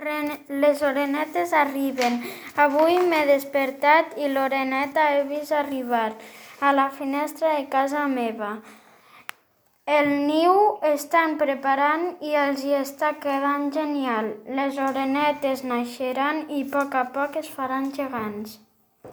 Les orenetes arriben. Avui m'he despertat i l'oreneta he vist arribar a la finestra de casa meva. El niu estan preparant i els hi està quedant genial. Les orenetes naixeran i a poc a poc es faran gegants.